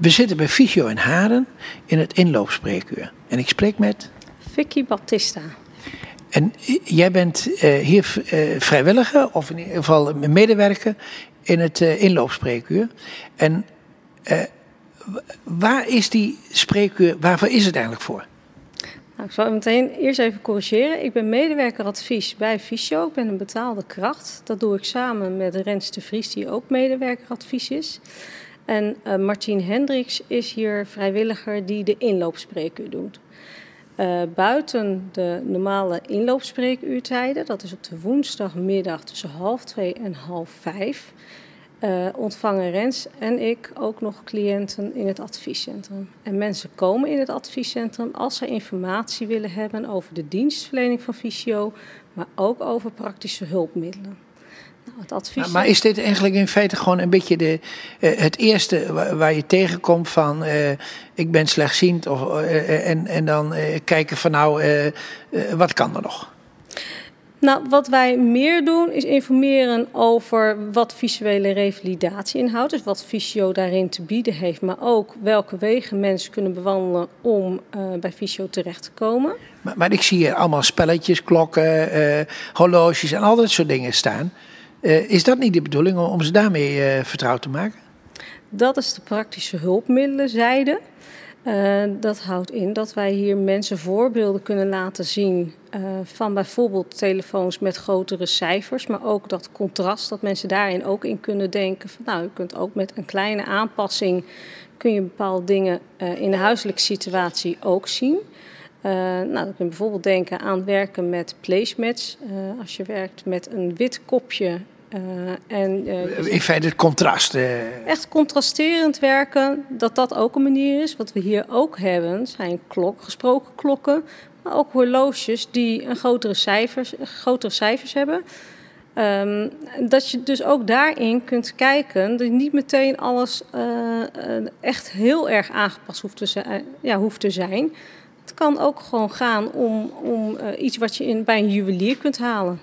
We zitten bij Fysio in Haren in het inloopspreekuur. En ik spreek met... Vicky Battista. En jij bent uh, hier uh, vrijwilliger, of in ieder geval medewerker in het uh, inloopspreekuur. En waar is die spreekuur, waarvoor is het eigenlijk voor? Nou, ik zal meteen eerst even corrigeren. Ik ben medewerker advies bij Fysio. Ik ben een betaalde kracht. Dat doe ik samen met Rens de Vries, die ook medewerker advies is. En uh, Martien Hendricks is hier vrijwilliger die de inloopspreekuur doet. Uh, buiten de normale inloopspreekuurtijden, dat is op de woensdagmiddag tussen half twee en half vijf, uh, ontvangen Rens en ik ook nog cliënten in het adviescentrum. En mensen komen in het adviescentrum als ze informatie willen hebben over de dienstverlening van fysio, maar ook over praktische hulpmiddelen. Nou, advies... maar, maar, is dit eigenlijk in feite gewoon een beetje de, uh, het eerste waar, je tegenkomt van uh, ik ben slechtziend of, en, en dan kijken van nou wat kan er nog? Nou, wat wij meer doen is informeren over wat visuele revalidatie inhoudt. Dus wat fysio daarin te bieden heeft. Maar ook welke wegen mensen kunnen bewandelen om uh, bij fysio terecht te komen. Maar, maar, ik zie hier allemaal spelletjes, klokken, uh, horloges en al dat soort dingen staan. Uh, is dat niet de bedoeling om ze daarmee vertrouwd te maken? Dat is de praktische hulpmiddelenzijde. Uh, dat houdt in dat wij hier mensen voorbeelden kunnen laten zien van bijvoorbeeld telefoons met grotere cijfers, maar ook dat contrast, dat mensen daarin ook in kunnen denken van nou, je kunt ook met een kleine aanpassing kun je bepaalde dingen in de huiselijke situatie ook zien. Nou, dan kun je bijvoorbeeld denken aan werken met placemats. als je werkt met een wit kopje uh, en, uh, in feite het contrast. Uh... Echt contrasterend werken, dat dat ook een manier is. Wat we hier ook hebben, zijn klok, gesproken klokken, maar ook horloges die een grotere cijfers, grotere cijfers hebben. Um, dat je dus ook daarin kunt kijken dat je niet meteen alles echt heel erg aangepast hoeft te zijn. Ja, hoeft te zijn. Het kan ook gewoon gaan om, om iets wat je in, bij een juwelier kunt halen.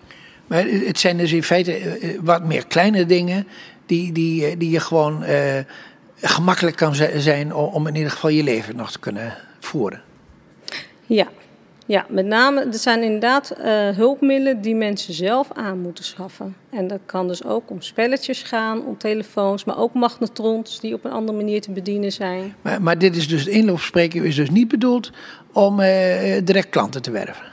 Maar het zijn dus in feite eh, eh, wat meer kleine dingen die, die, eh, die je gewoon uh, gemakkelijk kan zijn om in ieder geval je leven nog te kunnen voeren. Ja, ja met name, er zijn inderdaad uh, hulpmiddelen die mensen zelf aan moeten schaffen. En dat kan dus ook om spelletjes gaan, om telefoons, maar ook magnetrons die op een andere manier te bedienen zijn. Maar, maar dit is dus, het inloopspreker is dus niet bedoeld om uh, direct klanten te werven?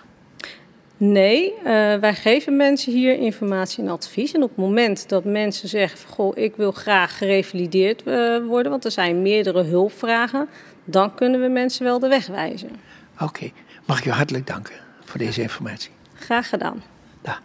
Nee, uh, wij geven mensen hier informatie en advies. En op het moment dat mensen zeggen: van, Goh, ik wil graag gerevalideerd worden, want er zijn meerdere hulpvragen, dan kunnen we mensen wel de weg wijzen. Oké, okay. Mag ik je hartelijk danken voor deze informatie? Graag gedaan. Dag.